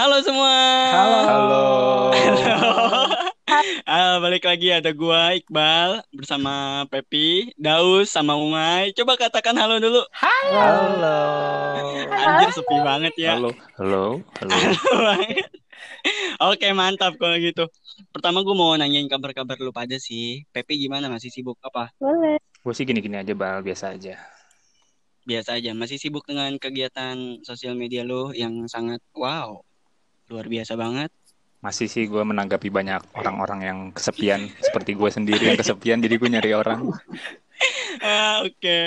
Halo semua. Halo. Halo. Ah, balik lagi ada gua Iqbal bersama Pepi, Daus sama Umay. Coba katakan halo dulu. Halo. Anjir sepi banget ya. Halo. Halo. Halo. banget. Oke, mantap kalau gitu. Pertama gue mau nanyain kabar-kabar lu pada sih. Pepi gimana? Masih sibuk apa? Boleh. Gue sih gini-gini aja, Bal. Biasa aja. Biasa aja. Masih sibuk dengan kegiatan sosial media lu yang sangat wow. Luar biasa banget. Masih sih gue menanggapi banyak orang-orang yang kesepian. seperti gue sendiri yang kesepian, jadi gue nyari orang. Ah, oke.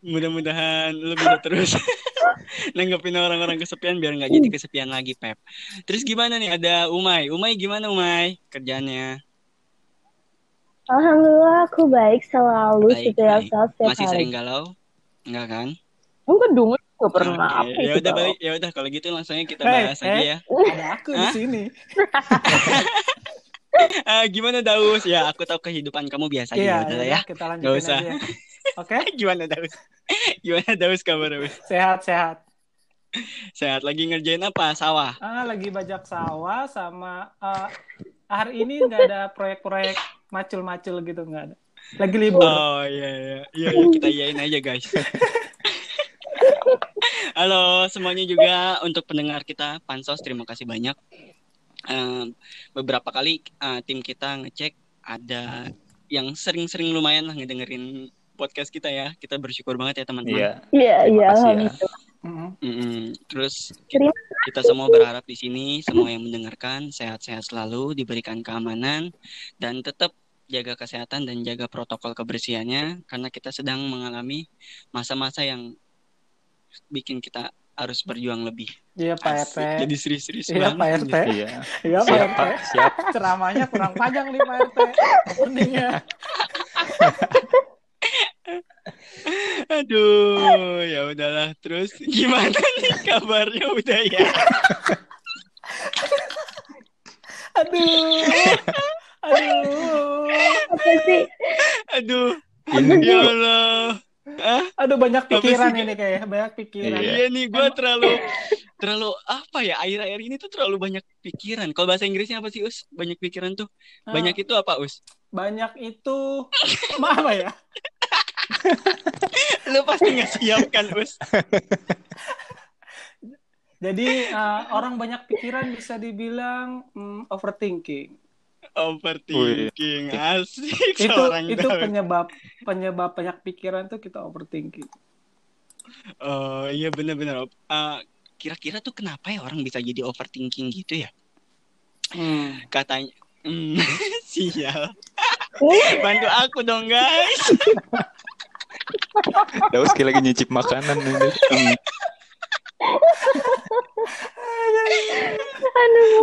Mudah-mudahan lu bisa terus nanggepin orang-orang kesepian biar nggak jadi kesepian lagi, Pep. Terus gimana nih? Ada Umay. Umay gimana, Umay? Kerjaannya? Alhamdulillah aku baik selalu Baik, setiap baik. saat setiap Masih hari. sering galau? Enggak kan? Enggak dong, enggak pernah Oke, apa Ya udah balik. Ya udah kalau gitu langsung aja kita Hey, bahas aja hey. ya. Ada aku di sini. Ah, gimana Daus? Ya, aku tahu kehidupan kamu biasa aja Iya, ya, ya. kita Nggak lanjutin usah. aja. Oke, Gimana Daus? Gimana Daus kabar Daus? sehat-sehat. Sehat lagi ngerjain apa? Sawah. Ah, lagi bajak sawah sama eh, hari ini nggak ada proyek-proyek macul-macul gitu nggak ada. Lagi libur. Oh iya iya. Iya, iya kita iyain aja guys. Halo semuanya juga untuk pendengar kita Pansos terima kasih banyak. Em, beberapa kali eh, tim kita ngecek ada yang sering-sering lumayan lah ngedengerin podcast kita ya. Kita bersyukur banget ya teman-teman. Iya. Iya, Terima iya, kasih ya. Mm-mm. Terus kita semua berharap di sini semua yang mendengarkan sehat-sehat selalu, diberikan keamanan dan tetap jaga kesehatan dan jaga protokol kebersihannya karena kita sedang mengalami masa-masa yang bikin kita harus berjuang lebih. Iya Pak RT. Jadi serius-serius Iya Pak. RT. Iya. Iya Pak Siap, RT. Pak. Siap. Ceramahnya kurang panjang nih Pak RT. Openingnya. Aduh, ya udahlah. Terus gimana nih kabarnya udah ya? Aduh. Aduh. Apa sih? Aduh, Ini ya Allah. Ah, Aduh banyak pikiran ini kayak banyak pikiran. Iya. Nih, gue terlalu terlalu apa ya akhir-akhir ini tuh terlalu banyak pikiran. Kalau bahasa Inggrisnya apa sih Us? Banyak pikiran tuh. Ah, Banyak itu apa Us? banyak itu apa ya? Lu pasti nggak siap kan Us? Jadi eh, orang banyak pikiran bisa dibilang mm, overthinking. Overthinking asik itu seorang itu penyebab penyebab banyak pikiran tuh kita overthinking. Oh iya benar-benar. Ah, kira-kira tuh kenapa ya orang bisa jadi overthinking gitu ya? Hmm. Katanya. Hmm, sial. Bantu aku dong guys. Daus kayak lagi nyicip makanan ini.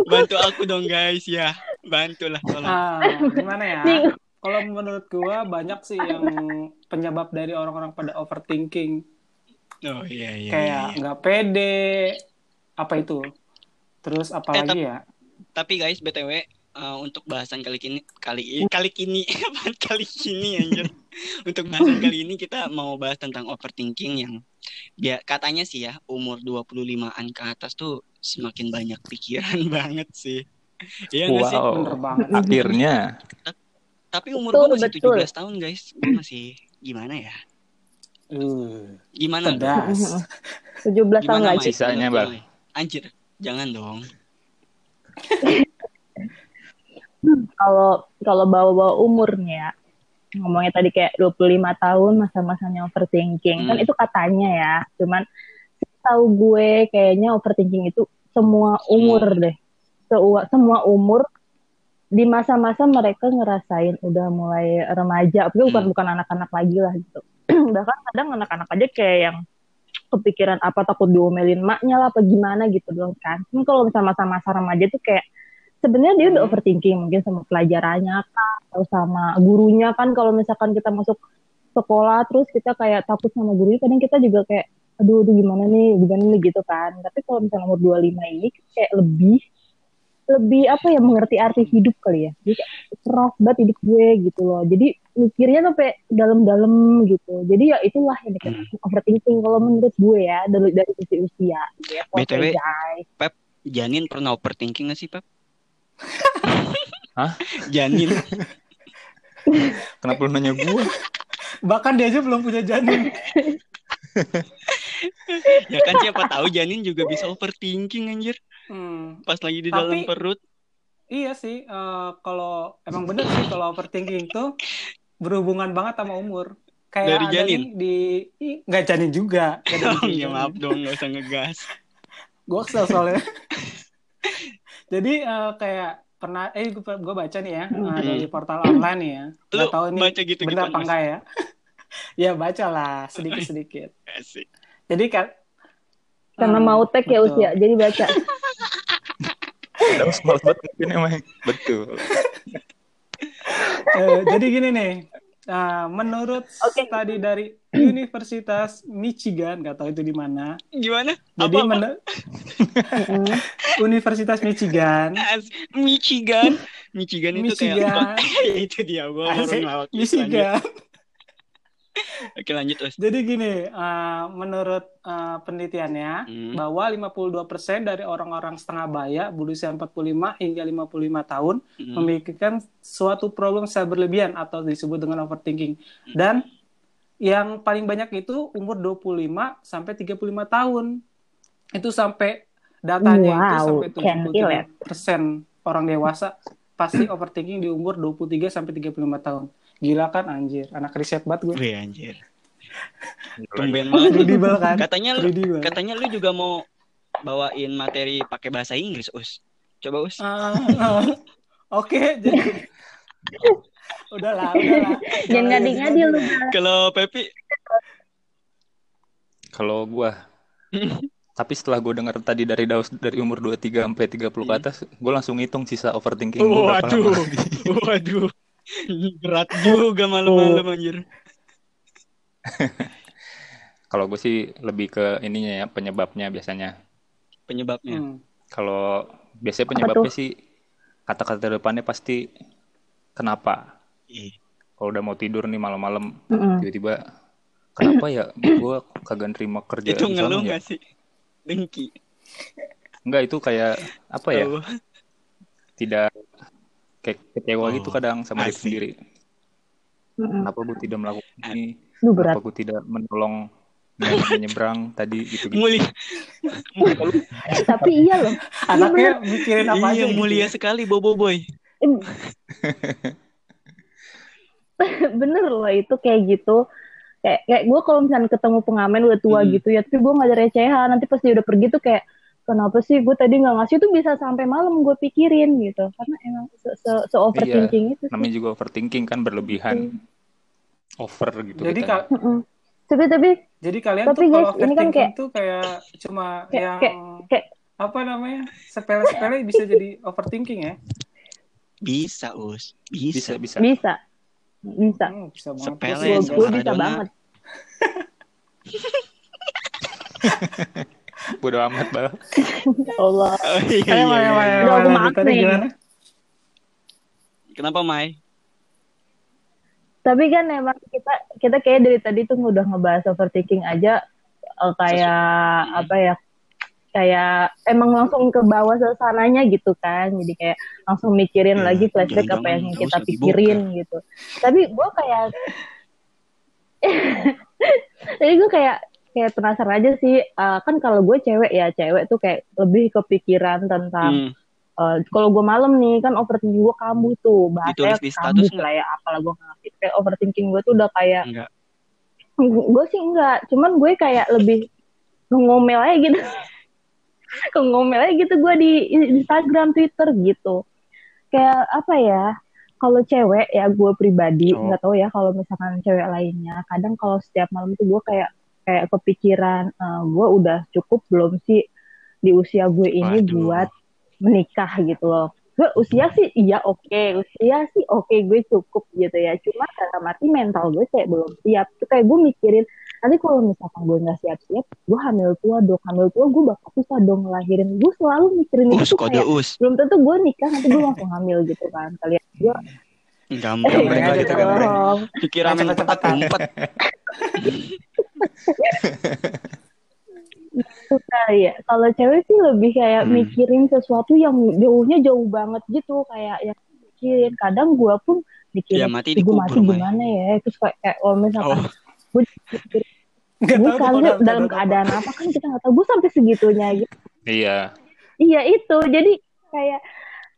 Bantu aku dong guys ya. Bantulah tolong. Ah, gimana ya? Kalau menurut gua banyak sih yang penyebab dari orang-orang pada overthinking Oh iya iya. kayak iya. nggak pede apa itu. Terus apa Eh, lagi ya? Tapi guys, BTW eh, untuk bahasan kali ini kali kali kini apaan kali ini anjir. untuk bahasan kali ini kita mau bahas tentang overthinking yang dia katanya sih ya umur 25-an ke atas tuh semakin banyak pikiran banget sih. Iya nggak sih? Wow. Bener banget. Akhirnya. Tapi umur gue masih betul. 17 tahun guys. Gue masih gimana ya? Uh, Gimana dong? pedas. 17 tahun Gimana lagi. Sisanya, Bang. Anjir, jangan dong. Kalau kalau bawa-bawa umurnya ngomongnya tadi kayak 25 tahun masa-masanya overthinking. Kan Hmm. itu katanya ya. Cuman tahu gue kayaknya overthinking itu semua umur deh. Seua- semua umur di masa-masa mereka ngerasain udah mulai remaja, tapi bukan Hmm. bukan anak-anak lagi lah gitu. Bahkan kadang anak-anak aja kayak yang kepikiran apa takut diomelin maknya lah apa gimana gitu doang kan. Kan kalau misalnya masa-masa remaja tuh kayak sebenarnya dia udah Hmm. overthinking mungkin sama pelajarannya kan atau sama gurunya kan kalau misalkan kita masuk sekolah terus kita kayak takut sama gurunya kadang kita juga kayak aduh aduh gimana nih gimana nih gitu kan tapi kalau misalnya umur 25 ini kayak lebih lebih apa ya mengerti arti hidup kali ya jadi kayak banget hidup gue gitu loh jadi mikirnya sampai dalam-dalam gitu jadi ya itulah yang dikatakan overthinking kalau menurut gue ya dari dari sisi usia gitu ya. BTW, guys. Janin pernah overthinking gak sih, Pak? Hah? Janin. Kenapa lu nanya gua? Bahkan dia aja belum punya janin. ya kan siapa tahu Janin juga bisa overthinking anjir. Hmm. Pas lagi di Tapi- dalam perut. Iya sih, eh, kalau emang bener sih kalau overthinking tuh berhubungan banget sama umur. Kayak Dari janin? di ih, nggak janin juga. Nggak Oh janin. iya maaf dong, gak usah ngegas. Gue kesel soalnya. Jadi eh, kayak pernah, eh gue baca nih ya eh, dari portal online nih ya. Hmm. Lu Nggak tahu nih baca gitu bener apa enggak ya? ya baca lah sedikit sedikit. Asik. Jadi kan Karena hmm, mau tag ya betul. usia, jadi baca. Banget mungkin emang. Betul. Eh, jadi gini nih, eh, menurut Oke. studi dari Universitas Michigan, nggak tahu itu di mana. Gimana? Jadi Apa, apa? Universitas Michigan, Michigan. Michigan itu Michigan. kayak itu dia gua Asik. Michigan. Oke lanjut Us. Jadi gini, eh, menurut eh, penelitiannya Hmm. bahwa 52% dari orang-orang setengah baya berusia 45 hingga 55 tahun Hmm. memikirkan suatu problem secara berlebihan atau disebut dengan overthinking. Dan yang paling banyak itu umur 25 sampai 35 tahun. Itu sampai datanya itu Wow, sampai can feel it. 73% orang dewasa pasti overthinking di umur 23 sampai 35 tahun. Gila kan anjir, anak riset banget gue. Wih anjir. Tumben banget. Kan? Katanya lu katanya lu juga mau bawain materi pakai bahasa Inggris, Us. Coba Us. Ah, ah. Oke, jadi udahlah, udahlah. Jangan ngadi-ngadi lu. Kalau Pepi Kalau gua tapi setelah gue dengar tadi dari Daus dari umur 23 sampai 30 ke atas, gue langsung hitung sisa overthinking gue berapa Waduh. lama lagi. Waduh. Berat juga malam-malam anjir. Kalau gue sih lebih ke ininya ya penyebabnya biasanya. Penyebabnya. Hmm. Kalau biasanya penyebabnya sih kata-kata depannya pasti kenapa. Ih, Kalau udah mau tidur nih malam-malam Mm-mm. tiba-tiba kenapa ya gue kagak nerima kerja Itu ngeluh ya? gak sih? Dengki. Enggak itu kayak apa ya? Oh, Tidak kayak kecewa Oh, gitu kadang sama diri sendiri. Mm-mm. Kenapa gue tidak melakukan ini? Lu berat. Kenapa gue tidak menolong menyeberang tadi gitu gitu. mulia. Tapi iya loh. Anaknya mikirin apa aja iya, gitu. mulia sekali Bobo Boy. Bener loh itu kayak gitu kayak kayak gue kalau misalnya ketemu pengamen udah tua Hmm. gitu ya tapi gue nggak ada recehan nanti pas dia udah pergi tuh kayak kenapa sih gue tadi nggak ngasih tuh bisa sampai malam gue pikirin gitu karena emang se, se, se overthinking itu sih. Namanya juga overthinking kan berlebihan. Over gitu. Jadi kita. kak, Mm-mm. tapi tapi jadi kalian Tapi tuh guys, kalau ini kan overthinking kayak- tuh kayak cuma Kayak- yang kayak- kayak- apa namanya sepele-sepele bisa jadi overthinking ya? Bisa, Us. bisa Bisa. bisa. bisa bisa Hmm, bisa banget. Sepele, gue bisa banget Bodo amat bal. Allah Oh, iya, Ayo, iya, ayo, iya. ayo, Udah, aku gimana? Kenapa, Mai? tapi kan emang kita kita kayak dari tadi tuh udah ngebahas overthinking aja eh, kayak apa ya kayak emang langsung ke bawah suasananya gitu kan jadi kayak langsung mikirin Ya, lagi flashback apa yang kita pikirin gitu tapi gue kayak jadi gue kayak kayak penasaran aja sih eh, kan kalau gue cewek ya cewek tuh kayak lebih kepikiran tentang Hmm. Eh, kalau gue malam nih kan overthinking gue kambuh tuh bahasanya kambuh lah ya apalah gue ngerti kayak overthinking gue tuh udah kayak Enggak. gue sih enggak cuman gue kayak lebih ngomel aja gitu ngomel aja gitu gue di Instagram Twitter gitu kayak apa ya kalau cewek ya gue pribadi Oh. nggak tahu ya kalau misalkan cewek lainnya kadang kalau setiap malam tuh gue kayak kayak kepikiran eh, gue udah cukup belum sih di usia gue ini Waduh. buat menikah gitu loh. Gue usia sih iya oke. Usia sih oke gue cukup gitu ya. Cuma dalam arti mental gue kayak belum siap. Tuh kayak gue mikirin nanti kalau misalkan gue nggak siap-siap gue hamil tua dong. Hamil tua gue bakal susah dong ngelahirin. Gue selalu mikirin Us, itu kode kayak Us. belum tentu gue nikah nanti gue langsung hamil gitu kan. Kalian gue Gampang Gambreng mereka aja, gitu gambreng. gambreng. Pikiran cepet, empat kali ya. Kalau cewek sih lebih kayak Hmm. mikirin sesuatu yang jauhnya jauh banget gitu, kayak yang mikirin. Kadang gue pun Ya mikirin, mati gue mati gimana ya? Terus kayak, kayak kalau misalkan Oh, gue tuh kali dalam keadaan apa kan kita nggak tahu. Gue sampai segitunya gitu. Iya. Iya itu. Jadi kayak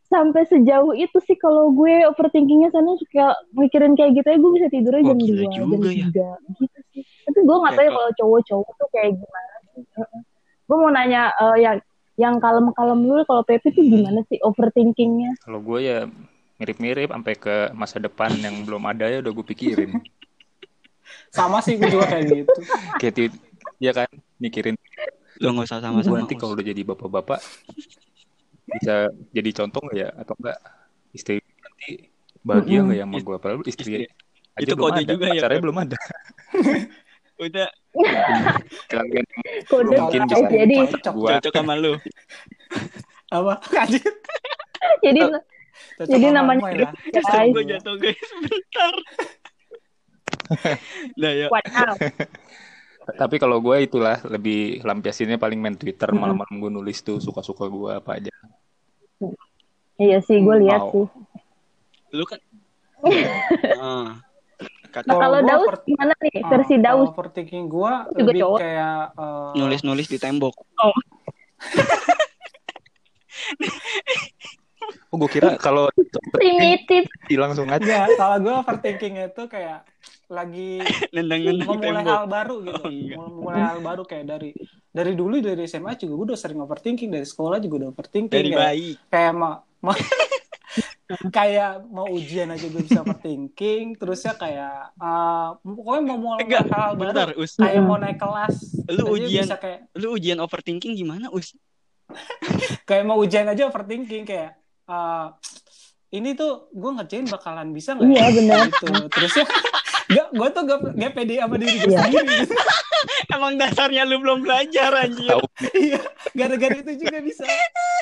sampai sejauh itu sih kalau gue overthinkingnya sana suka mikirin kayak gitu ya gue bisa tidurnya Wah, jam 2, jam juga ya. 3 gitu sih. Tapi gue nggak tahu ya kalau cowok-cowok tuh kayak gimana sih. Heeh. Gue mau nanya eh, yang yang kalem-kalem dulu kalau Pepe tuh gimana sih overthinkingnya? Kalau gue ya mirip-mirip sampai ke masa depan yang belum ada ya udah gue pikirin. Sama sih gue juga kayak gitu. Kayak ya kan mikirin lo nggak usah gue sama-sama. nanti kalau udah jadi bapak-bapak bisa jadi contoh nggak ya atau enggak istri nanti bahagia nggak ya sama gue padahal istri Istri. aja Itu kode ada juga ya, Pep? belum ada Udah kalian Kode mungkin bisa eh, jadi cocok. gua cocok sama lu. Apa? Anjir. jadi Cocok Jadi namanya- gue jatuh guys bentar. Nah ya. wow. tapi kalau gue itulah lebih lampiasinnya paling main Twitter Mm-mm. malam-malam gue nulis tuh suka-suka gue apa aja Iya sih gue lihat Mau. sih. Lu kan. Ah. Kata Nah Kalau gua Daus over- gimana nih Ah, versi kalau Daus? overthinking gue Juga lebih cowok. kayak eh, nulis-nulis di tembok. oh gue kira kalau Primitif. langsung aja Enggak, kalau gue overthinking itu kayak lagi Nendang-nendang di memulai tembok. hal baru gitu. Oh, memulai hal baru kayak dari dari dulu dari SMA juga gue udah sering overthinking dari sekolah juga udah overthinking Dari kayak, bayi. kayak mau, mau kayak mau ujian aja gue bisa overthinking terusnya kayak eh, pokoknya mau mulai Enggak, hal baru bentar, Us. kayak mau naik kelas Lu aja ujian. bisa kayak Lu ujian overthinking gimana, Us? kayak mau ujian aja overthinking kayak eh, ini tuh gue ngerjain bakalan bisa nggak Iya, ya? benar. gitu terusnya gak gue tuh gak, gak pede sama diri gue Iya. sendiri. Emang dasarnya lu belum belajar anjir. Iya, gara-gara itu juga bisa.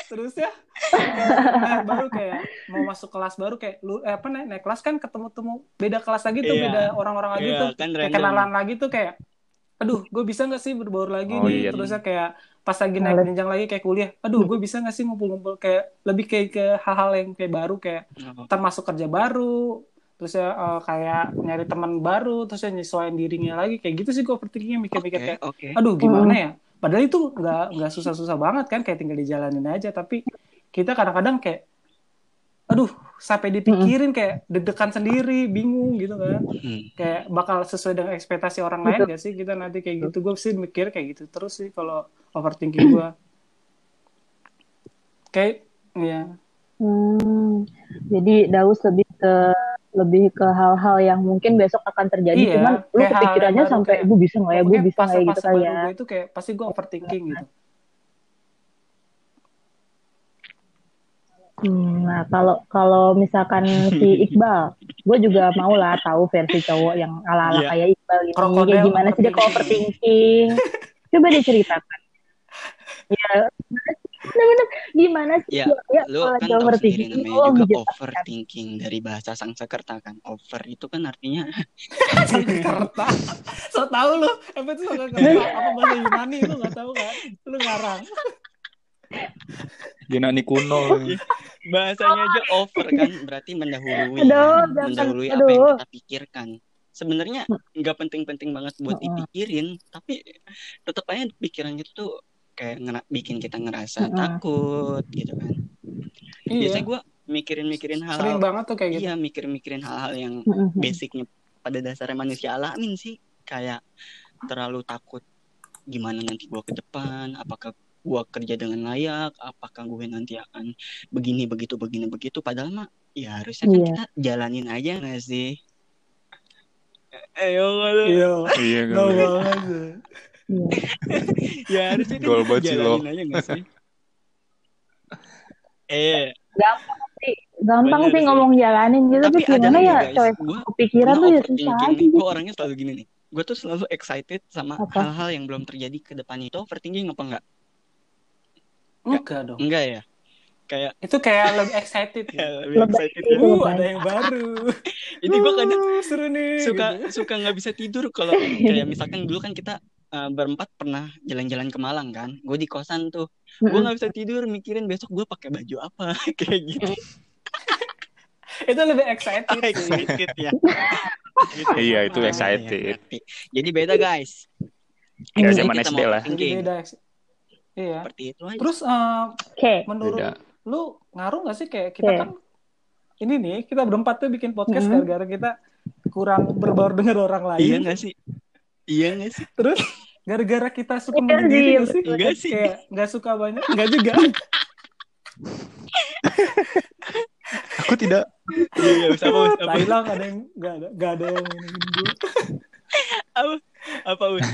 Terus ya, eh, baru kayak mau masuk kelas baru kayak lu eh, apa naik, naik kelas kan ketemu temu beda kelas lagi tuh Iya. beda orang-orang lagi Iya, tuh kan kayak random. kenalan lagi tuh kayak aduh gue bisa nggak sih berbaur lagi Oh, nih iya. terusnya kayak pas lagi naik jenjang lagi kayak kuliah aduh gue bisa nggak sih ngumpul-ngumpul kayak lebih kayak ke hal-hal yang kayak baru kayak termasuk kerja baru terus ya eh, kayak nyari teman baru terus ya nyesuaiin dirinya lagi kayak gitu sih gue overthinkingnya mikir-mikir Oke, kayak oke. aduh gimana ya padahal itu nggak nggak susah-susah banget kan kayak tinggal dijalanin aja. Tapi kita kadang-kadang kayak aduh sampai dipikirin kayak deg-degan sendiri bingung gitu kan. Hmm. kayak bakal sesuai dengan ekspektasi orang lain gak sih? Kita nanti kayak gitu. Gue sih mikir kayak gitu terus sih kalau overthinking gue kayak ya Hmm, jadi Daus lebih ke lebih ke hal-hal yang mungkin besok akan terjadi, Iya, cuman lu hal kepikirannya sampai kayak- gue bisa nggak ya, gue bisa nggak ya gitu kali ya. gue itu kayak pasti gue overthinking gitu Hmm, nah kalau kalau misalkan si Iqbal, gue juga mau lah tahu versi cowok yang ala-ala Iya. kayak Iqbal ini, Krokodil kayak gimana sih dia kalau overthinking. Coba diceritakan. Ya, gimana sih Ya, dia Lu kan tahu overthinking? sendiri namanya Oh, juga menjelaskan. overthinking dari bahasa Sanskerta kan. Over itu kan artinya Sanskerta so tau lu apa itu Sanskerta apa bahasa Yunani lu nggak tahu kan lu ngarang Yunani kuno bahasanya aja over kan berarti mendahului Aduh, kan? jangan- mendahului aduh. apa yang kita pikirkan sebenarnya nggak penting-penting banget buat dipikirin tapi tetap aja pikiran itu tuh kayak ngera- bikin kita ngerasa Mm-mm. takut gitu kan. Iya. Biasanya gue mikirin-mikirin sering hal-hal banget tuh kayak gitu. Iya mikirin-mikirin hal-hal yang basicnya pada dasarnya manusia alamin sih. Kayak terlalu takut gimana nanti gua ke depan apakah gua kerja dengan layak apakah gue nanti akan begini begitu begini begitu. Padahal mah ya harusnya kan Iya. kita jalanin aja nggak sih? Ayo nggak iya. Iya Gue. Iya. ya harusnya kan Gol jalanin aja nggak sih? Eh. Gampang sih, gampang sih ngomong jalanin gitu, tapi tapi ada gimana ya gua kepikiran tuh ya susah aja nih gitu. gue orangnya selalu gini nih. Gue tuh selalu excited sama hal-hal yang belum terjadi ke depan itu overthinking apa enggak? Enggak dong. enggak ya? Kayak itu kayak lebih excited ya, ya. lebih excited. gitu. uh ada yang baru. Jadi gue kadang Uh, seru nih. suka gitu. suka nggak bisa tidur kalau kayak misalkan dulu kan kita eh, berempat pernah jalan-jalan ke Malang kan. Gue di kosan tuh. Gue nggak bisa tidur mikirin besok gue pakai baju apa kayak gitu. Itu lebih excited sih. excited ya. Gitu. Iya, itu ya, excited. Jadi beda guys. Ya, Jadi zaman kita SD mau lah. Beda. Iya. Seperti itu aja. Terus eh, Oke. menurut Beda. lu ngaruh gak sih kayak kita kan ini nih kita berempat tuh bikin podcast Mhm. gara-gara kita kurang berbaur dengan orang lain. Iya nggak sih? Iya nggak sih? Terus gara-gara kita suka Iya menyendiri sih, nggak sih? Enggak sih. Kayak nggak suka banyak, enggak juga. Aku tidak. Iya, iya, usah apa, apa, Thailand ada yang nggak ada, nggak ada yang ini dulu. apa, apa, Us?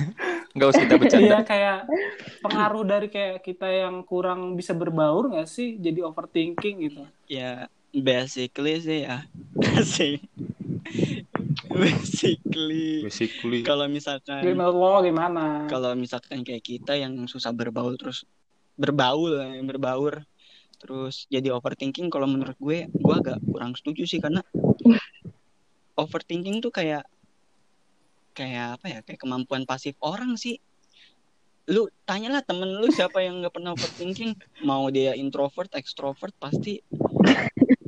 Nggak usah kita bercanda. Iya kayak pengaruh dari kayak kita yang kurang bisa berbaur nggak sih jadi overthinking gitu. Ya, basically sih ya. sih. basically. Basically. Kalau misalkan, lo gimana? kalau misalkan kayak kita yang susah berbaur terus berbaul, ya, berbaur terus jadi overthinking kalau menurut gue gue agak kurang setuju sih karena overthinking tuh kayak kayak apa ya kayak kemampuan pasif orang sih lu tanyalah temen lu siapa yang nggak pernah overthinking mau dia introvert extrovert pasti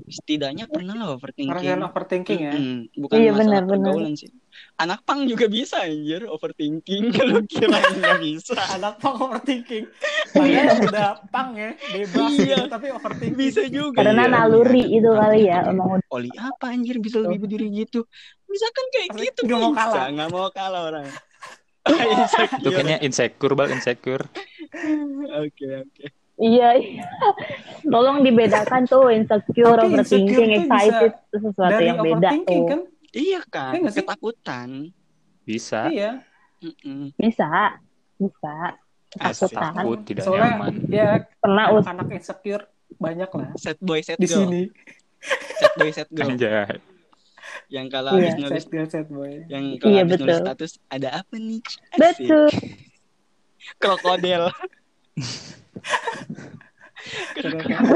setidaknya pernah lah overthinking Ngerasain overthinking ya. Mm-mm. bukan Iya, masalah benar. pergaulan sih anak pang juga bisa anjir overthinking kalau kira nggak bisa Anak pang overthinking. Padahal udah pang ya, bebas Iya. gitu, tapi overthinking. bisa juga Karena Iya. naluri itu kali ya emang udah Oli apa anjir bisa lebih berdiri gitu misalkan kayak Pasti gitu nggak mau kalah. nggak mau kalah orang Itu kayaknya insecure, bal insecure. oke oke Iya, iya. Tolong dibedakan tuh insecure, Tapi overthinking, insecure bisa excited itu sesuatu Dari yang beda tuh. kan? iya kan Iya ketakutan Bisa. Iya. Mm-mm. Bisa, bisa. Ketakutan. Takut, tidak Soalnya nyaman. ya Pernah us anak insecure banyak lah set boy set di girl sini. set boy set girl Anjay. yang kalau Iya. habis nulis Sad girl, sad boy. yang kalau Iya, habis nulis betul. status ada apa nih Asik. betul. krokodil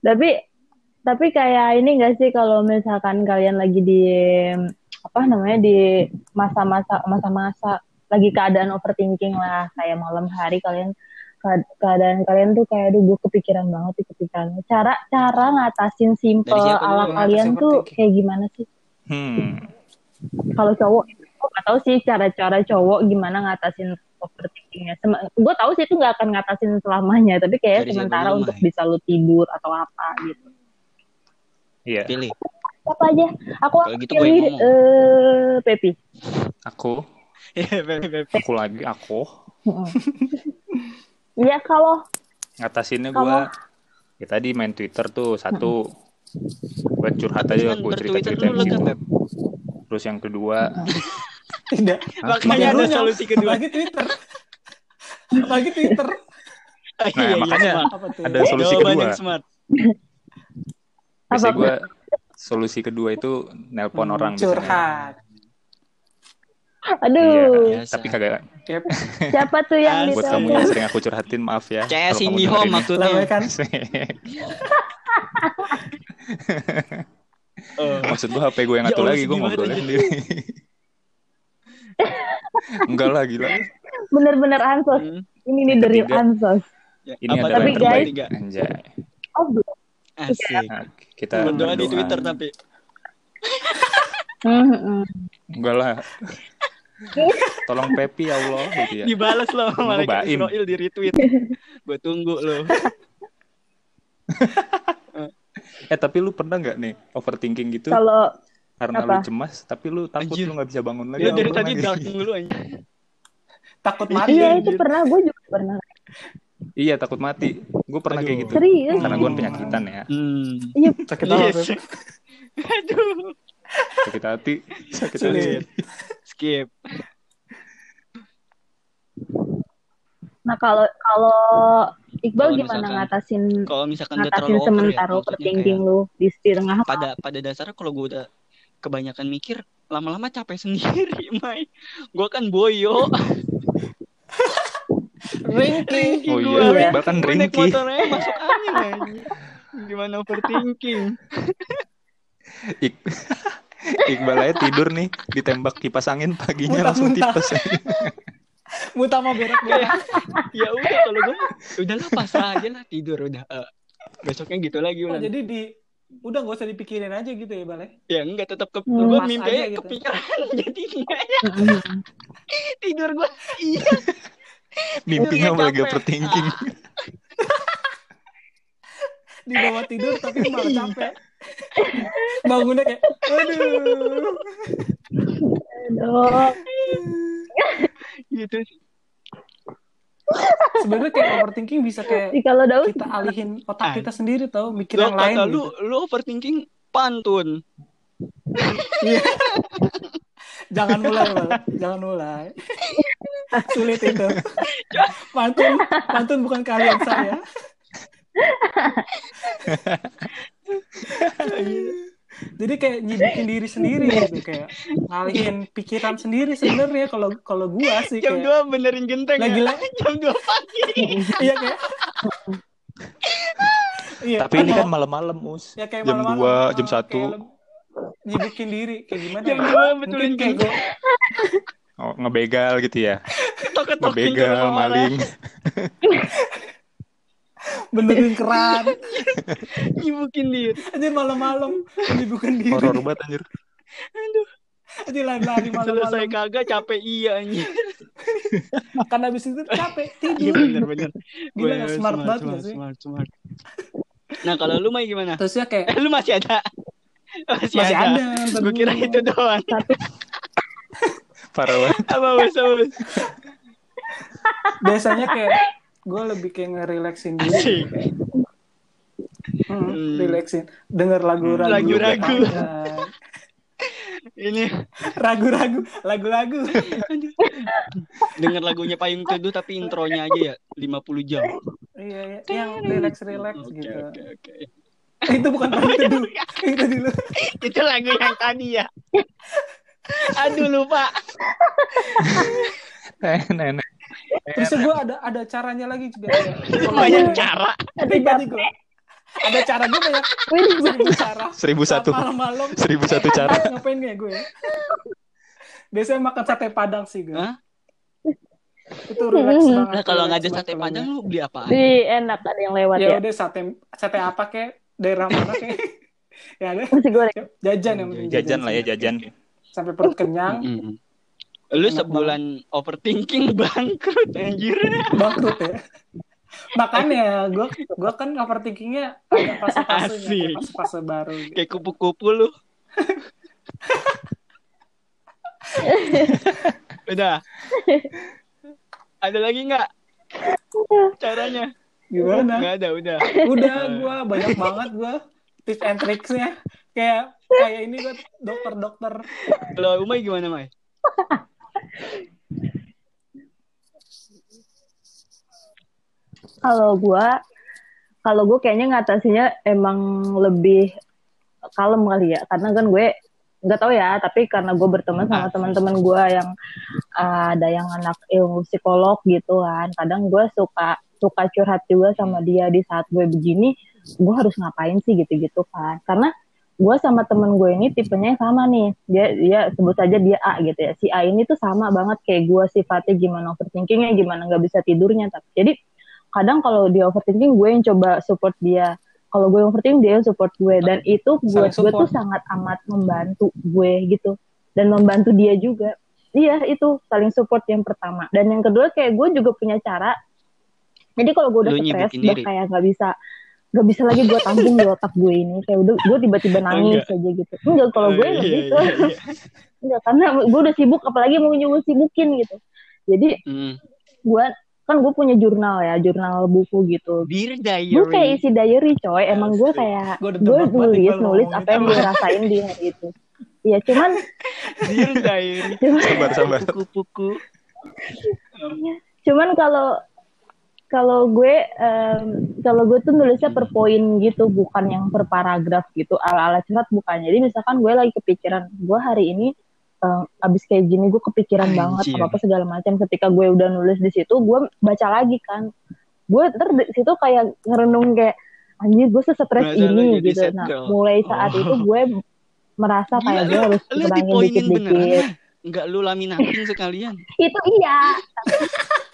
Tapi tapi kayak ini enggak sih kalau misalkan kalian lagi di apa namanya di masa-masa masa-masa lagi keadaan overthinking lah. Kayak malam hari kalian ke- keadaan kalian tuh kayak aduh gue kepikiran banget sih kepikiran. Cara cara ngatasin simple ala kalian tuh kayak gimana sih? Hmm. kalau cowok gue gak tahu sih cara-cara cowok gimana ngatasin overthinkingnya. Gue tahu sih itu nggak akan ngatasin selamanya tapi kayak siapa sementara untuk Mai? bisa lu tidur atau apa gitu. Iya, pilih. Apa aja? Aku Kalau gitu gue yang pilih eh Pepi. Aku, Iya, Beb. aku lagi aku. Iya kalau ngatasinnya gua ya tadi main Twitter tuh satu. Buat curhat aja gue cerita cerita Beb. terus yang kedua Tidak. Makanya ada solusi kedua Apalagi Twitter. Apalagi Twitter. Ah, Nah, iya, iya, makanya tuh? ada solusi Jawaban kedua yang smart biasanya Apa? gue solusi kedua itu nelpon Hmm, orang biasanya. curhat. aduh iya Biasa. tapi kagak Yep. siapa tuh yang Asik. buat kamu yang sering aku curhatin maaf ya CS Cindy Home maksudnya Lama kan? Oh. maksud gue HP gue yang Ya satu Allah, lagi gue ngobrolnya banget sendiri enggak lah gila bener-bener ansos Hmm. ini nih dari ansos Ya, ini apa adalah Tapi yang tadi? terbaik Tiga. anjay oh belum Asik. nah, kita Berdoa di Twitter tapi Hmm, hmm. enggak lah tolong Pepi ya Allah gitu ya dibalas loh malaikat. Israel di retweet. Gue tunggu loh. eh tapi lu pernah nggak nih overthinking gitu kalau karena apa? lu cemas tapi lu takut Anjir. lu nggak bisa bangun lagi Lu Ya, dari tadi lagi. dark dulu aja. Takut mati. iya anjir. itu pernah gue juga pernah iya takut mati gue pernah kayak Aduh. gitu serius karena gue penyakitan ya Hmm. iya Sakit? Yes. Beb? Aduh. sakit hati sakit hati. Skip. nah kalau kalau Iqbal Kalau gimana misalkan- ngatasin Kalau misalkan udah ngatasin ya, sementara maksudnya overthinking kayak lu di tengah pada pada dasarnya kalau gue udah kebanyakan mikir lama-lama capek sendiri, Mai. Gue kan boyo. Ringki oh iya Iya. Iqbal kan Gua naik ringki motornya masuk angin aja. Gimana overthinking? Ik- Iqbal aja tidur nih ditembak kipas angin paginya langsung Muntah-muntah. tipes. Muntah mau berak-berak. ya udah kalau gue udahlah pasrah aja lah tidur udah Eh, besoknya gitu lagi Oh, ulang jadi di udah gak usah dipikirin aja gitu ya, Bal. ya? ya enggak tetap ke Hmm. gue mimpi aja gitu. kepikiran jadinya Mm-mm. tidur gue iya Mimpinya Tidurnya malah capek. overthinking. Di bawah tidur tapi malah capek. Bangunnya kayak aduh. Aduh. gitu Sebenarnya kayak overthinking bisa kayak kalau Daus kita alihin otak kita sendiri tau mikir lo yang lain kata gitu. lu lu overthinking pantun. Jangan mulai, Bal. Jangan mulai. Sulit itu. Pantun, pantun bukan kalian saya. Jadi kayak nyibukin diri sendiri gitu kayak ngalihin pikiran sendiri sebenarnya kalau kalau gua sih jam 2 benerin genteng Lagi ya jam 2 pagi iya kayak Iya, Tapi ini kan malam-malam, Mus. ya kayak jam 2, jam 1. kayak leb- nyibukin diri kayak gimana Jam ya? dua betulin kayak genteng. gua Oh, ngebegal gitu ya. Ngebegal, orang. maling. Benerin keran. Nyibukin dia. Aja malam-malam. Nyibukin diri. Horor banget anjir. aja lari-lari selesai malam-malam kagak capek iya anjir. Kan habis itu capek iya tidur bener bener. Gila, Bener, smart banget smart, sih? smart, smart. nah kalau lu mah gimana? Terus ya kayak eh, lu masih ada? Masih, masih ada, ada gue kira itu doang. Parah banget. apa bos biasanya kayak gue lebih kayak ngerelaksin diri. Asik. hmm, Hmm. relaxin. Denger lagu-lagu Lagu-lagu. panjang. ini. Ragu-ragu lagu-lagu denger lagunya Payung Teduh tapi intronya aja ya 50 jam. Iya, iya. Yang relax relax oke gitu. oke oke. Itu bukan paling teduh itu dulu. Itu lagu yang tadi ya. Aduh lupa. Nenek. Terus gue ada ada caranya lagi juga ya. banyak cara pribadi gue ada cara gue banyak seribu cara Seribu satu. malam-malam Seribu satu cara. ngapain ya gue biasanya makan sate padang sih gue Hah? itu relax Hmm. banget nah kalau nggak ada relax sate padang lu beli apa Di enak ada yang lewat ya. ya udah sate sate apa kek daerah mana kek ya ada Nasi goreng. jajan yang Jajan lah ya, jajan. sampai perut kenyang. Lu Enak sebulan overthinking bangkrut anjir. Bangkrut ya? Makanya gue gue kan overthinkingnya ada fase-fasenya fase-fase baru gitu. kayak kupu-kupu lu. Udah. Ada lagi nggak? Caranya? Gimana? Nggak ada udah. Udah gue banyak banget gue tips and tricksnya. Kayak kayak ini gue dokter-dokter. Kalau Umay gimana May Kalau gua kalau gue kayaknya ngatasinnya emang lebih kalem kali ya. Karena kan gue nggak tahu ya tapi karena gue berteman sama Asik. teman-teman gue yang uh, ada yang anak ilmu psikolog gitu kan. Kadang gue suka suka curhat juga sama dia. Di saat gue begini gue harus ngapain sih gitu-gitu kan. Karena gue sama temen gue ini tipenya yang sama nih. Dia dia sebut saja dia A gitu ya. Si A ini tuh sama banget kayak gue sifatnya gimana overthinkingnya gimana nggak bisa tidurnya tapi jadi kadang kalau dia overthinking gue yang coba support dia. Kalau gue overthinking dia yang support gue dan itu buat gue tuh sangat amat membantu gue gitu. Dan membantu dia juga. Iya itu saling support yang pertama. Dan yang kedua kayak gue juga punya cara. Jadi kalau gue udah stres udah kayak nggak bisa nggak bisa lagi gue tampung di otak gue ini. Kayak udah gue tiba-tiba nangis enggak. aja gitu. Enggak kalau gue Oh, nggak iya, gitu. iya, iya. enggak karena gue udah sibuk apalagi mau nyubuh sibukin gitu. Jadi Hmm. gue kan gue punya jurnal ya jurnal buku gitu. Dear gue diary. Kayak isi diary coy. Emang gue kayak gue nulis nulis ngomong apa yang gue rasain di hari itu. Iya cuman Dear diary. Cuman Sabar, sabar. Cuman kalau kalau gue em, kalau gue tuh nulisnya per poin gitu bukan yang per paragraf gitu ala ala curhat bukan jadi misalkan gue lagi kepikiran gue hari ini em, abis kayak gini gue kepikiran banget Anjir. apa apa segala macam ketika gue udah nulis di situ gue baca lagi kan gue ter di situ kayak ngerenung kayak anjir gue sesetres ini gitu nah mulai saat Oh. itu gue merasa Gila, kayak gue harus kurangin dikit-dikit. Enggak lu laminatin sekalian. Itu iya.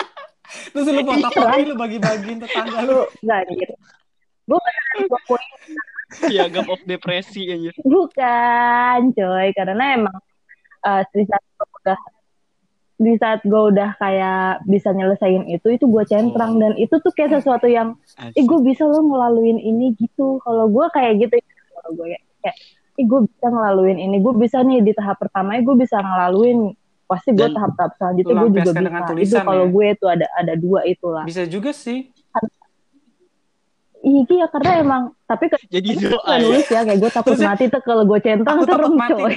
Terus lu fotokopi lu bagi-bagiin tetangga lu. Lu nggak anjir. Gue poin Piagam of depresi anjir. bukan coy karena emang eh, di saat gue udah di saat gue udah kayak bisa nyelesain itu itu gue centrang Oh. dan itu tuh kayak sesuatu yang eh gue bisa lo ngelaluin ini gitu kalau gue kayak gitu kalau gue kayak, kayak eh gue bisa ngelaluin ini gue bisa nih di tahap pertama gue bisa ngelaluin pasti gue tahap-tahap selanjutnya gue juga bisa itu kalau ya. gue tuh ada ada dua itulah Bisa juga sih. iya karena emang tapi kan Jadi gue doa ya. nulis ya kayak gue takut Terus mati tuh kalau gue centang Aku serem mati coy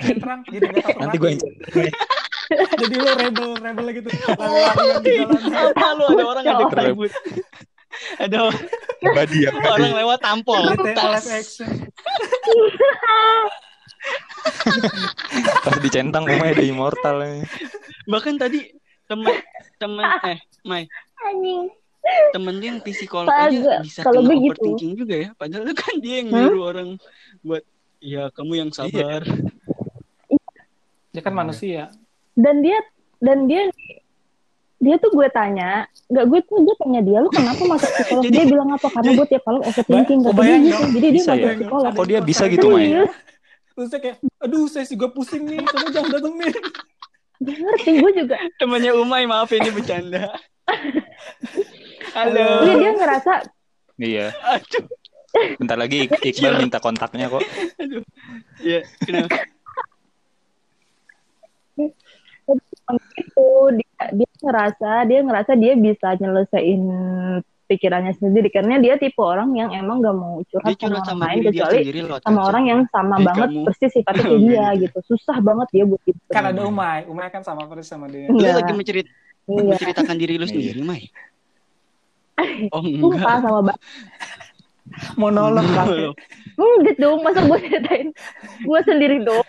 jadi Nanti gue yang Jadi lu rebel rebel gitu. Apa lu ada orang ada Coy. ribut. Ada Badi ya. orang lewat tampol. Action. Pas dicentang rumahnya ada immortal. ya. Bahkan tadi temen temen eh Mai anjing temen dia yang psikolog Pas- aja bisa kalau kena begitu. overthinking juga ya padahal kan dia yang nyuruh orang buat ya kamu yang sabar Dia kan manusia. dan dia dan dia dia tuh gue tanya nggak gue tuh gue tanya dia lu kenapa masuk psikolog Jadi- dia bilang apa karena gue tiap malam overthinking gitu jadi dia masuk ya? psikolog Kok dia bisa gitu, Mai? Terus saya kayak, aduh saya juga pusing nih, kamu jangan dateng nih. Gak ngerti gue juga temannya Umay maaf ini bercanda halo Iya dia ngerasa Iya. aduh Bentar lagi Ik- Iqbal minta kontaknya kok. aduh ya kenapa itu dia, dia ngerasa dia ngerasa dia bisa nyelesain pikirannya sendiri karena dia tipe orang yang emang gak mau dia curhat sama curhat orang sama lain dia kecuali sendiri loh sama orang yang sama Eh, banget kamu. persis sifatnya kayak dia gitu susah banget dia buat gitu Kan ada Umay, Umay kan sama persis sama dia. lu Enggak. lagi mencerit iya menceritakan diri lu Iya. sendiri Mai oh sumpah enggak sama banget Monolog kakek. Enggak dong, masa gue ceritain gue sendiri dong.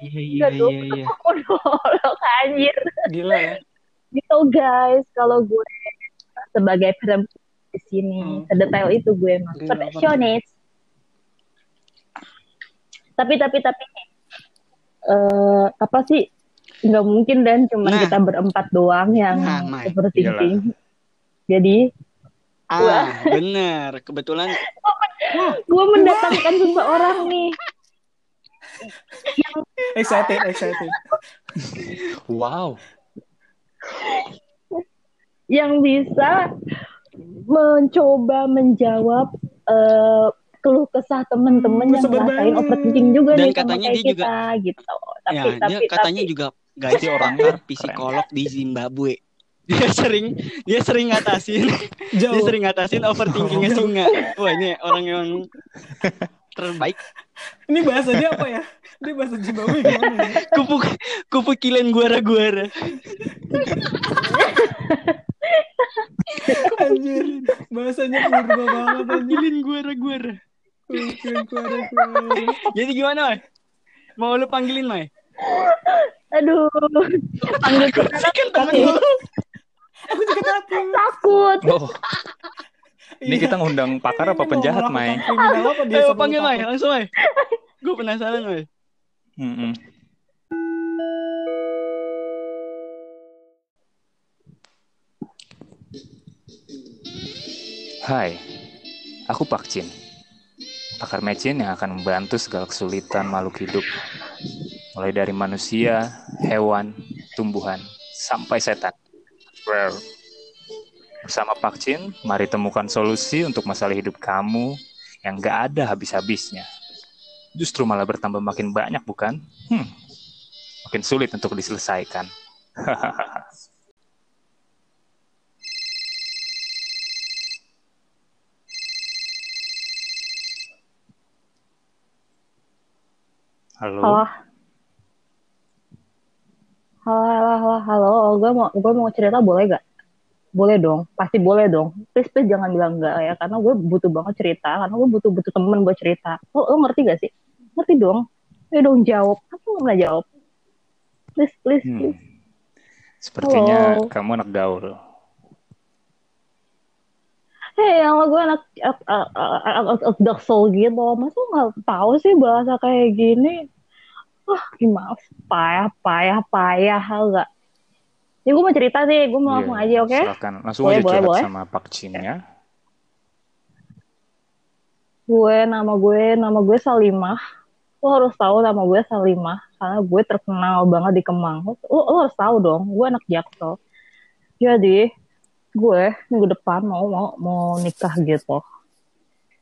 iya iya Enggak iya iya monolog anjir. Gila ya. Gitu guys, kalau gue sebagai perempuan di sini, Hmm. sedetail itu gue emang perfeksionis. Tapi tapi tapi eh apa sih? Nggak mungkin dan cuma Nah. kita berempat doang yang Nah, overthinking. Jadi ah bener kebetulan gue mendatangkan seseorang nih Excited, excited. Wow. yang bisa mencoba menjawab eh, keluh kesah teman-teman Hmm, yang ngerasain overthinking juga Dan nih sama katanya kayak dia kita juga- gitu. Tapi ya tapi dia katanya tapi juga Dia orang psikolog di Zimbabwe dia sering dia sering ngatasin dia Jauh. sering ngatasin overthinkingnya singa wah ini orang yang terbaik Ini bahasa dia apa ya? Dia bahasa Zimbabwe gimana ya? kupu kupu kilen guara guara Anjir. Bahasanya purba banget anjir. guara guara jadi gimana Mai? mau lu panggilin Mai aduh panggil kan temen lu Aku juga takut. takut. Oh, ini kita ngundang pakar apa mau penjahat, Mai? kriminal apa dia ayo panggil Mai langsung Mai gue penasaran Mai. Hai, aku Pak Chin. Pakar mecin yang akan membantu segala kesulitan makhluk hidup. Mulai dari manusia, hewan, tumbuhan, sampai setan. Brr. Bersama Pak Chin, mari temukan solusi untuk masalah hidup kamu yang gak ada habis-habisnya. Justru malah bertambah makin banyak, bukan? Hmm, makin sulit untuk diselesaikan. Halo. Halo. Halo, halo, halo, halo. Gue mau, gue mau cerita boleh gak? Boleh dong, pasti boleh dong. Please, please jangan bilang enggak ya, karena gue butuh banget cerita, karena gue butuh butuh temen buat cerita. Lo, lo ngerti gak sih? Ngerti dong. Ayo dong jawab. Lo nggak jawab? Please, please, Hmm. please. Sepertinya Halo. kamu anak gaul. Hei, yang gue anak out of the soul gitu. Masa nggak tahu sih bahasa kayak gini? Wah, gimana? Payah, payah, payah, enggak? Ya gue mau cerita sih, gue mau langsung aja, oke? Silakan. Langsung Boleh, aja boleh, boleh. sama Pak Chin ya. Gue, nama gue, nama gue Salimah. Lo harus tahu nama gue Salimah, karena gue terkenal banget di Kemang. Lo, lo harus tahu dong, gue anak Jaksel. Jadi, gue minggu depan mau mau mau nikah gitu.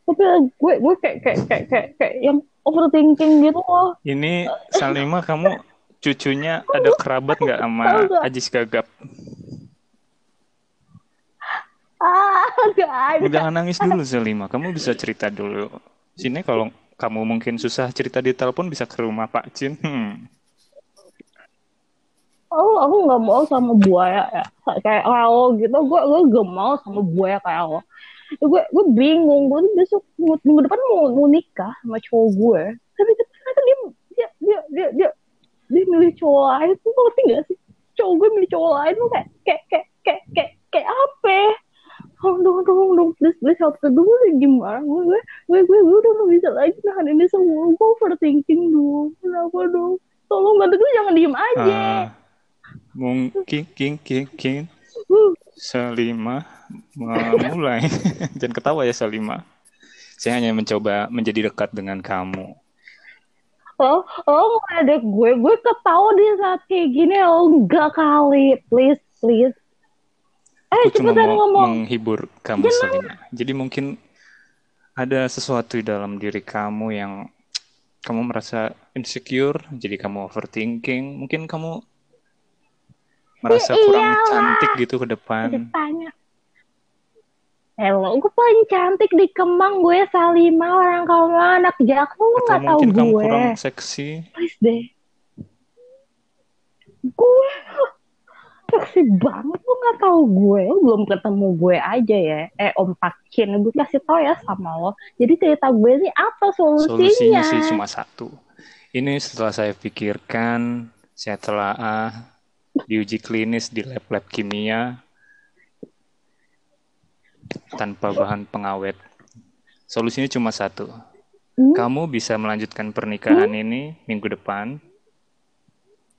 Tapi gue gue kayak kayak kayak kayak, kayak yang overthinking gitu loh. Ini Salima kamu cucunya ada kerabat nggak sama. Ajis Gagap? Ah, gak ada. Jangan nangis dulu Salima. Kamu bisa cerita dulu. Sini kalau kamu mungkin susah cerita di telepon bisa ke rumah Pak Chin. Hmm. Oh, aku nggak mau sama buaya ya. Kayak lo gitu, gue gue gak mau sama buaya kayak lo. Gue gue bingung, gue tuh besok minggu, depan mau, mau nikah sama cowok gue. Tapi ternyata dia dia dia dia dia, dia milih cowok lain tuh ngerti gak sih? Cowok gue milih cowok lain tuh kayak kayak kayak kayak kayak, kayak apa? ya? Oh, dong, dong, dong, please, please help me dulu gimana? Gue, gue, gue, gue, udah gak bisa lagi nahan ini semua. Gue overthinking dong. Kenapa dong? Tolong bantu gue jangan diem aja. Ah, mungkin king king king. Salima memulai. Jangan ketawa ya Salima. Saya hanya mencoba menjadi dekat dengan kamu. Oh, oh ada gue, gue ketawa di saat kayak gini, oh enggak kali, please, please. Eh, Aku cuma mau ngomong. menghibur kamu Salima. Jadi mungkin ada sesuatu di dalam diri kamu yang kamu merasa insecure, jadi kamu overthinking. Mungkin kamu merasa Ya kurang iyalah. cantik gitu ke depan. Ditanya. Hello, gue paling cantik di Kemang, gue Salima, orang Kemang, anak Jakarta, lu nggak tahu mungkin kamu gue. kurang seksi. Please deh. Gue seksi banget, lu nggak tahu gue, lu belum ketemu gue aja ya. Eh, Om Pakin, gue kasih tau ya sama lo. Jadi cerita gue ini apa solusinya? Solusinya sih cuma satu. Ini setelah saya pikirkan, saya telah diuji klinis di lab-lab kimia tanpa bahan pengawet. Solusinya cuma satu. Hmm? Kamu bisa melanjutkan pernikahan ini minggu depan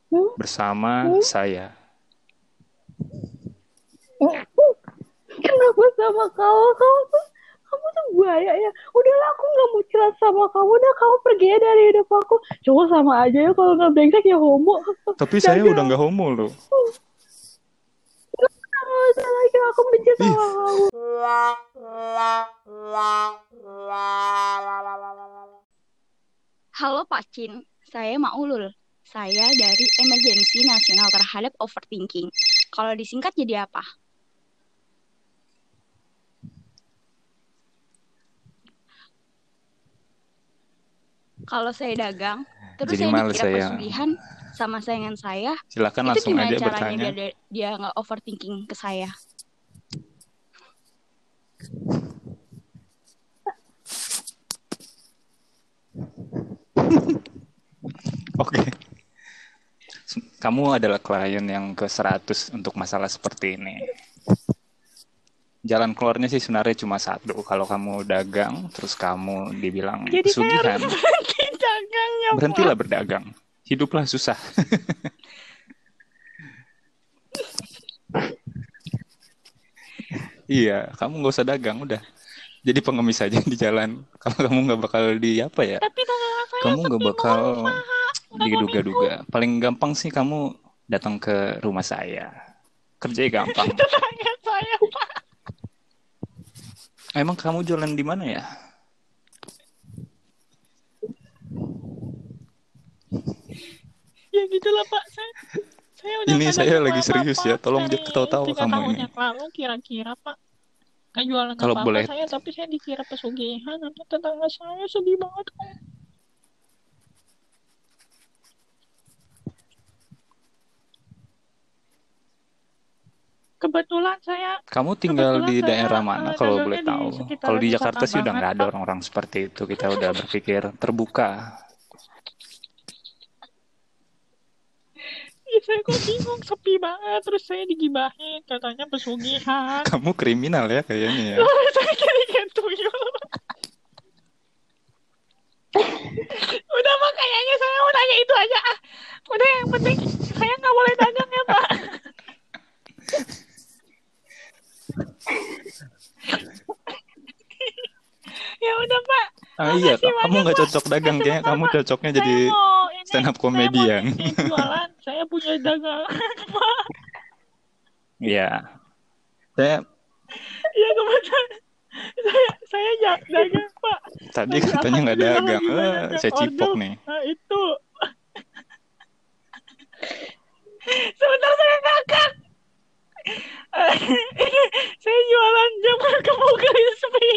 Hmm? bersama saya. Kenapa sama kamu? Kamu buaya ya. Udahlah aku nggak mau curhat sama kamu. Udah kamu pergi aja dari hidup aku. Cuma sama aja ya kalau nggak brengsek ya homo. Tapi saya udah nggak homo loh. Nggak usah lagi aku benci sama kamu. Halo Pak Cin, saya Maulul. Saya dari Emergency Nasional terhadap Overthinking. Kalau disingkat jadi apa? Kalau saya dagang, terus Jadi saya dikira saya. pesugihan sama saingan saya, Silakan itu langsung aja caranya bertanya. biar dia, dia nggak overthinking ke saya? Oke. Kamu adalah klien yang ke-100 untuk masalah seperti ini. Jalan keluarnya sih sebenarnya cuma satu. Kalau kamu dagang, terus kamu dibilang Jadi saya pesugihan, harus dagangnya, Pak. berhentilah berdagang. Hiduplah susah. iya, kamu nggak usah dagang, udah. Jadi pengemis aja di jalan. Kalau kamu nggak bakal di apa ya? Tapi kamu nggak bakal diduga-duga. Paling gampang sih kamu datang ke rumah saya. Kerjanya gampang. saya, Pak. Emang kamu jualan di mana ya? Ya gitulah Pak. Saya, saya udah Ini saya lagi serius ya, tolong jangan ketawa-tawa kamu ini. yang lalu kira-kira Pak. Gak jualan Kalau apa-apa boleh- saya, tapi saya dikira pesugihan. Nanti tetangga saya sedih banget. Om. Kebetulan saya Kamu tinggal di saya, daerah mana eh, kalau dagangnya boleh tahu? Kalau di Jakarta sih udah nggak ada orang-orang seperti itu. Kita udah berpikir terbuka. Saya kok bingung, sepi banget. Terus saya digibahin, katanya pesugihan. Kamu kriminal ya kayaknya ya. saya kira tuyul. Udah mah kayaknya saya mau nanya itu itu aja ah. Udah yang penting saya nggak boleh dagang ya Pak. ya udah Pak. Ah iya, kamu nggak cocok dagang kayaknya. Kamu cocoknya Saya jadi ini, stand up saya comedian. ini jualan. Saya punya dagangan Pak. Iya. Saya Iya kebetulan. Saya saya dagang Pak. tadi Tapi katanya nggak dagang. Eh, saya cipok order. nih. Nah itu. Sebentar saya ngakak. Saya jualan jam kamu crispy.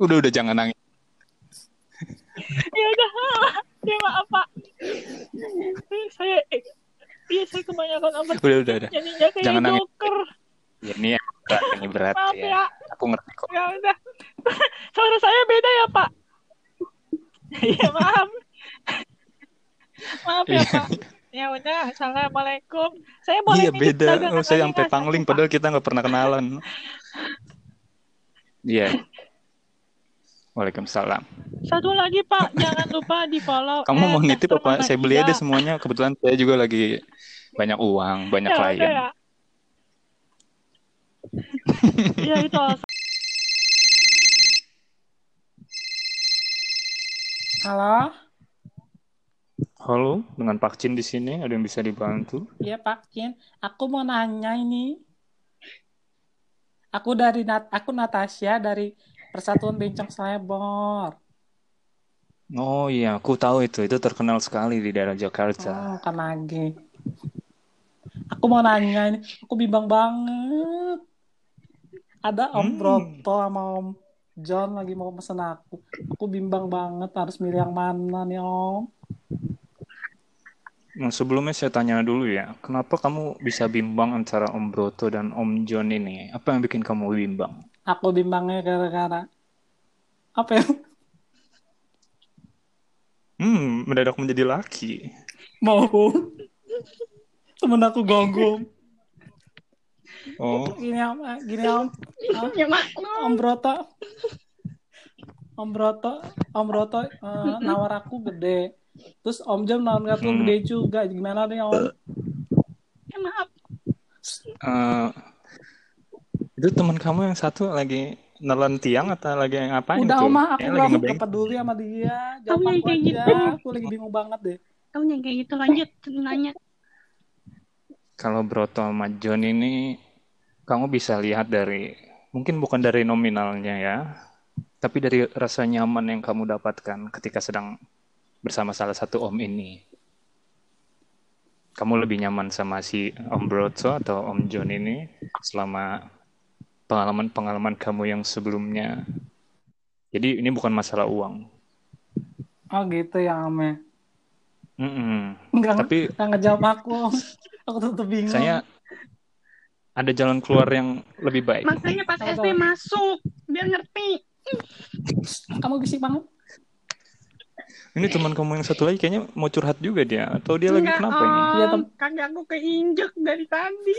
Udah udah jangan nangis. ya udah ya maaf pak saya eh, iya saya kebanyakan apa Udah udah udah. jadinya kayak Jangan nangis. joker Ya, ini yang berat, ini berat maaf ya. ya Aku ngerti kok. ya udah suara saya beda ya pak iya maaf maaf ya Iya. pak ya udah assalamualaikum saya boleh Iya beda. Oh, saya sampai nggak? pangling padahal kita nggak pernah kenalan. Iya. Waalaikumsalam. satu lagi pak jangan lupa di follow Kamu mau nitip apa? Saya beli aja semuanya. Kebetulan saya juga lagi banyak uang, banyak ya, klien. ya. ya itu alasan. Halo, Halo, dengan Pak Cin di sini. Ada yang bisa dibantu? iya Pak Kin. Aku mau nanya ini. Aku dari Nat, aku Natasha dari Persatuan Bencong Selebor. Oh iya, aku tahu itu. Itu terkenal sekali di daerah Jakarta. Oh, kan lagi. Aku mau nanya ini. Aku bimbang banget. Ada Om Hmm. Broto sama Om John lagi mau pesen aku. Aku bimbang banget harus milih yang mana nih Om. Nah, sebelumnya saya tanya dulu ya, kenapa kamu bisa bimbang antara Om Broto dan Om John ini? Apa yang bikin kamu bimbang? Aku bimbangnya gara-gara apa ya? Hmm, mendadak menjadi laki. Mau temen aku gonggong. Oh, Gini Om, gini Om. Ah, Ya mak. Om Broto. Om Broto, Om Broto eh, nawar aku gede. Terus Om Jam nawar aku Hmm. gede juga. Gimana nih Om? Ya, maaf. eh, itu teman kamu yang satu lagi nelen tiang atau lagi ngapain Udah tuh? Om, aku nggak lagi mau ngebeng. peduli sama dia. Kamu yang kayak aja. gitu. Aku lagi bingung banget deh. Kamu yang kayak gitu lanjut nanya. Kalau Broto sama John ini, kamu bisa lihat dari, mungkin bukan dari nominalnya ya, tapi dari rasa nyaman yang kamu dapatkan ketika sedang bersama salah satu om ini. Kamu lebih nyaman sama si Om Broto atau Om John ini selama pengalaman-pengalaman kamu yang sebelumnya. Jadi ini bukan masalah uang. Oh gitu ya Om ya. Mm-mm. Enggak, Tapi enggak ngejawab aku. Aku tetep bingung. saya ada jalan keluar yang lebih baik. Makanya pas Tahu, SD masuk biar ngerti. Kamu bisik banget. Ini teman kamu yang satu lagi kayaknya mau curhat juga dia atau dia lagi Enggak, kenapa ini? Om. Iya, Tem. Kagak aku keinjek dari tadi.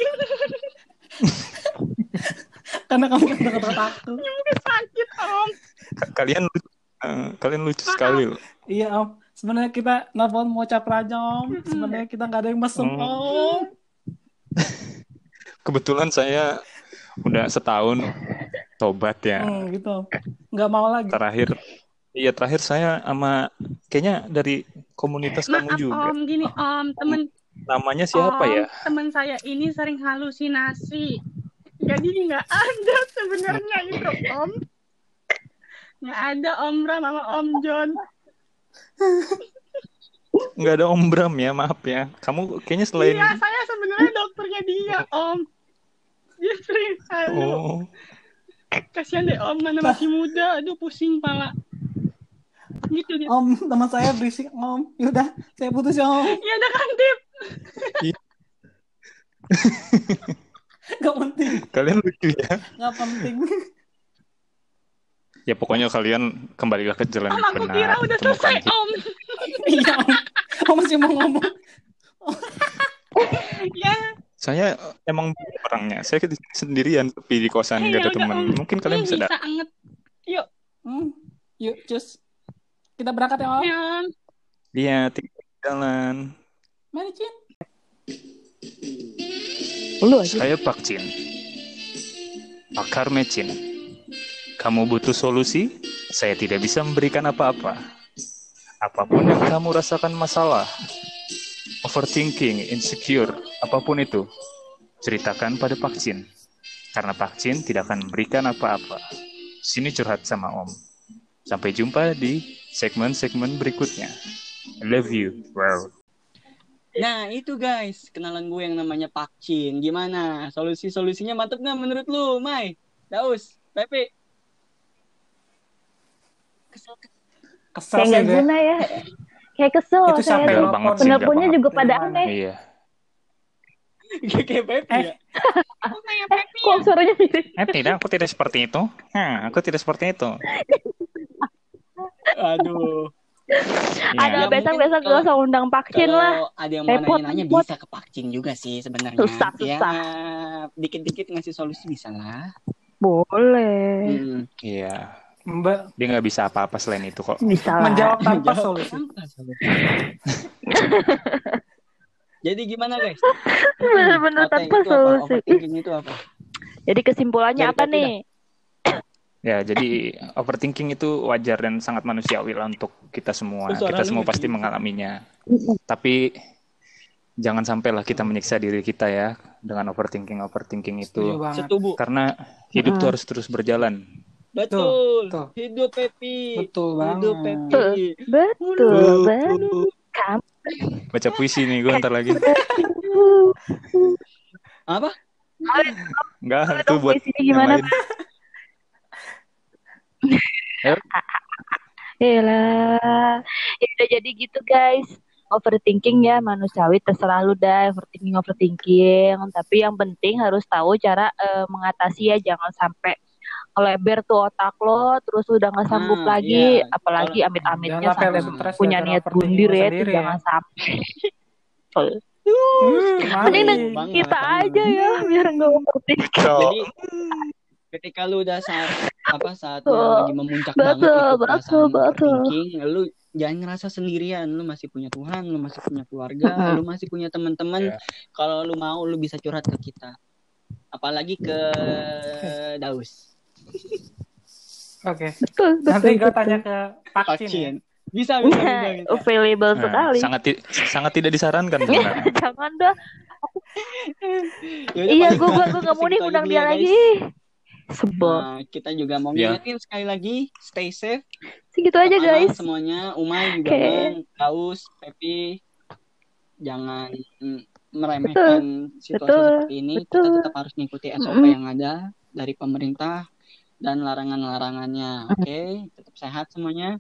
Karena kamu kan deket aku. Sakit, Om. Ka- Kalian lucu, eh, kalian lucu sekali loh. Iya Om. Sebenarnya kita nelfon mau cap aja Om. Sebenarnya kita nggak ada yang mesum Hmm. Om. Kebetulan saya udah setahun tobat ya. Hmm, gitu. Nggak mau lagi. Terakhir, iya terakhir saya sama kayaknya dari komunitas kamu Maaf, juga. Om. Gini, Om. Temen, Namanya siapa Om, ya? Temen saya ini sering halusinasi. Jadi nggak ada sebenarnya itu, Om. Nggak ada Om Ram sama Om John. Nggak ada Om Bram ya, maaf ya. Kamu kayaknya selain Iya, saya sebenarnya dokternya dia, Om. Dia sering halu. oh Kasihan deh Om, mana masih muda. Aduh, pusing pala. Gitu dia. Om, teman saya berisik Om. Yaudah, saya putus ya Om. Iya, ada kan, Dip? Gak penting, kalian lucu ya. gak penting. Ya pokoknya kalian kembalilah ke jalan Om, yang aku benar. kira udah Temukan selesai, Om. Iya Om. Om masih mau ngomong. Ya, Saya emang orangnya. Saya sendirian sepi di kosan Eh, nggak ada ya udah, teman. Mungkin kalian ini bisa bisa anget. Hmm. Yuk, cus. Kita berangkat ya Om. Ya, Iya, tinggal jalan. Mari Cin. Saya Pak Cin. Pakar mecin. Kamu butuh solusi? Saya tidak bisa memberikan apa-apa. Apa pun yang kamu rasakan masalah, overthinking, insecure, apa pun itu, ceritakan pada Pak Cin. Karena Pak Cin tidak akan memberikan apa-apa. Sini curhat sama Om. Sampai jumpa di segmen-segmen berikutnya. Love you, world. Nah itu guys, kenalan gue yang namanya Pak Cin. Gimana? Solusi-solusinya mantep nggak menurut lu, Mai? Daus, Pepe? Kesel Kesel Kayak gue. guna ya. Kayak kesel Itu saya sampai banget Penelponnya banget. juga pada aneh. Iya. kayak Pepe Eh. ya? Kok kayak Pepe Kok suaranya mirip? Eh, tidak, aku tidak seperti itu. Hmm, aku tidak seperti itu. Aduh. Ada Ya, besok-besok gak usah undang Pakcin Kalau lah. ada yang mau nanya-nanya repot. bisa ke Pak Cin juga sih sebenarnya. Susah, Ya, susah. dikit-dikit ngasih solusi bisa lah. Boleh. Hmm. Iya. Mbak Dia nggak bisa apa-apa selain itu kok. Bisa lah. menjawab tanpa solusi. tanpa solusi. Jadi gimana guys? Bener-bener tanpa itu apa? solusi. Overthinking itu apa? Jadi kesimpulannya Dari apa nih? Ya, jadi overthinking itu wajar dan sangat manusiawi lah untuk kita semua. Terus suara Kita semua gitu. pasti mengalaminya. Tapi jangan sampailah kita menyiksa diri kita ya dengan overthinking overthinking itu. Setubuh. Karena hidup tuh Mm. harus terus berjalan. Betul. Betul. Hidup Pepi. Betul Hidup banget. Pepi. Betul banget. Kamu Baca puisi nih gue ntar lagi. Apa? Enggak, itu buat gimana, lain. Yalah. Ya udah jadi gitu guys. Overthinking ya manusiawi terserah lu dah overthinking overthinking. Tapi yang penting harus tahu cara eh, mengatasi ya jangan sampai lebar tuh otak lo terus udah nggak sanggup Ah, lagi iya. apalagi amit-amitnya sampai stres punya niat bundir ya itu ya. jangan sampai Hmm, mending kita aja ya biar nggak overthinking Jadi ketika lu udah saat apa saat Betul. lagi memuncak Betul, banget itu betul, perasaan betul. overthinking, lu jangan ngerasa sendirian, lu masih punya Tuhan, lu masih punya keluarga, Mm-mm. lu masih punya teman-teman. Iya. Kalau lu mau lu bisa curhat ke kita. Apalagi ke Daus. Oke. betul betul Nanti gue tanya ke Pak Pak Cin. ya. Bisa, bisa, bisa, Nah, bisa. available Nah, sekali sangat ti- sangat tidak disarankan jangan dah Yaudah, iya gue gue gue nggak mau nih undang dulu dia ya, guys. Sebel Nah, kita juga mau Ya. ngingetin sekali lagi, stay safe. segitu aja guys semuanya Umay juga Oke. Bang Daus Pepi jangan mm, meremehkan situasi Betul. seperti ini kita Betul. tetap harus mengikuti SOP Mm-mm. yang ada dari pemerintah dan larangan-larangannya oke tetap sehat semuanya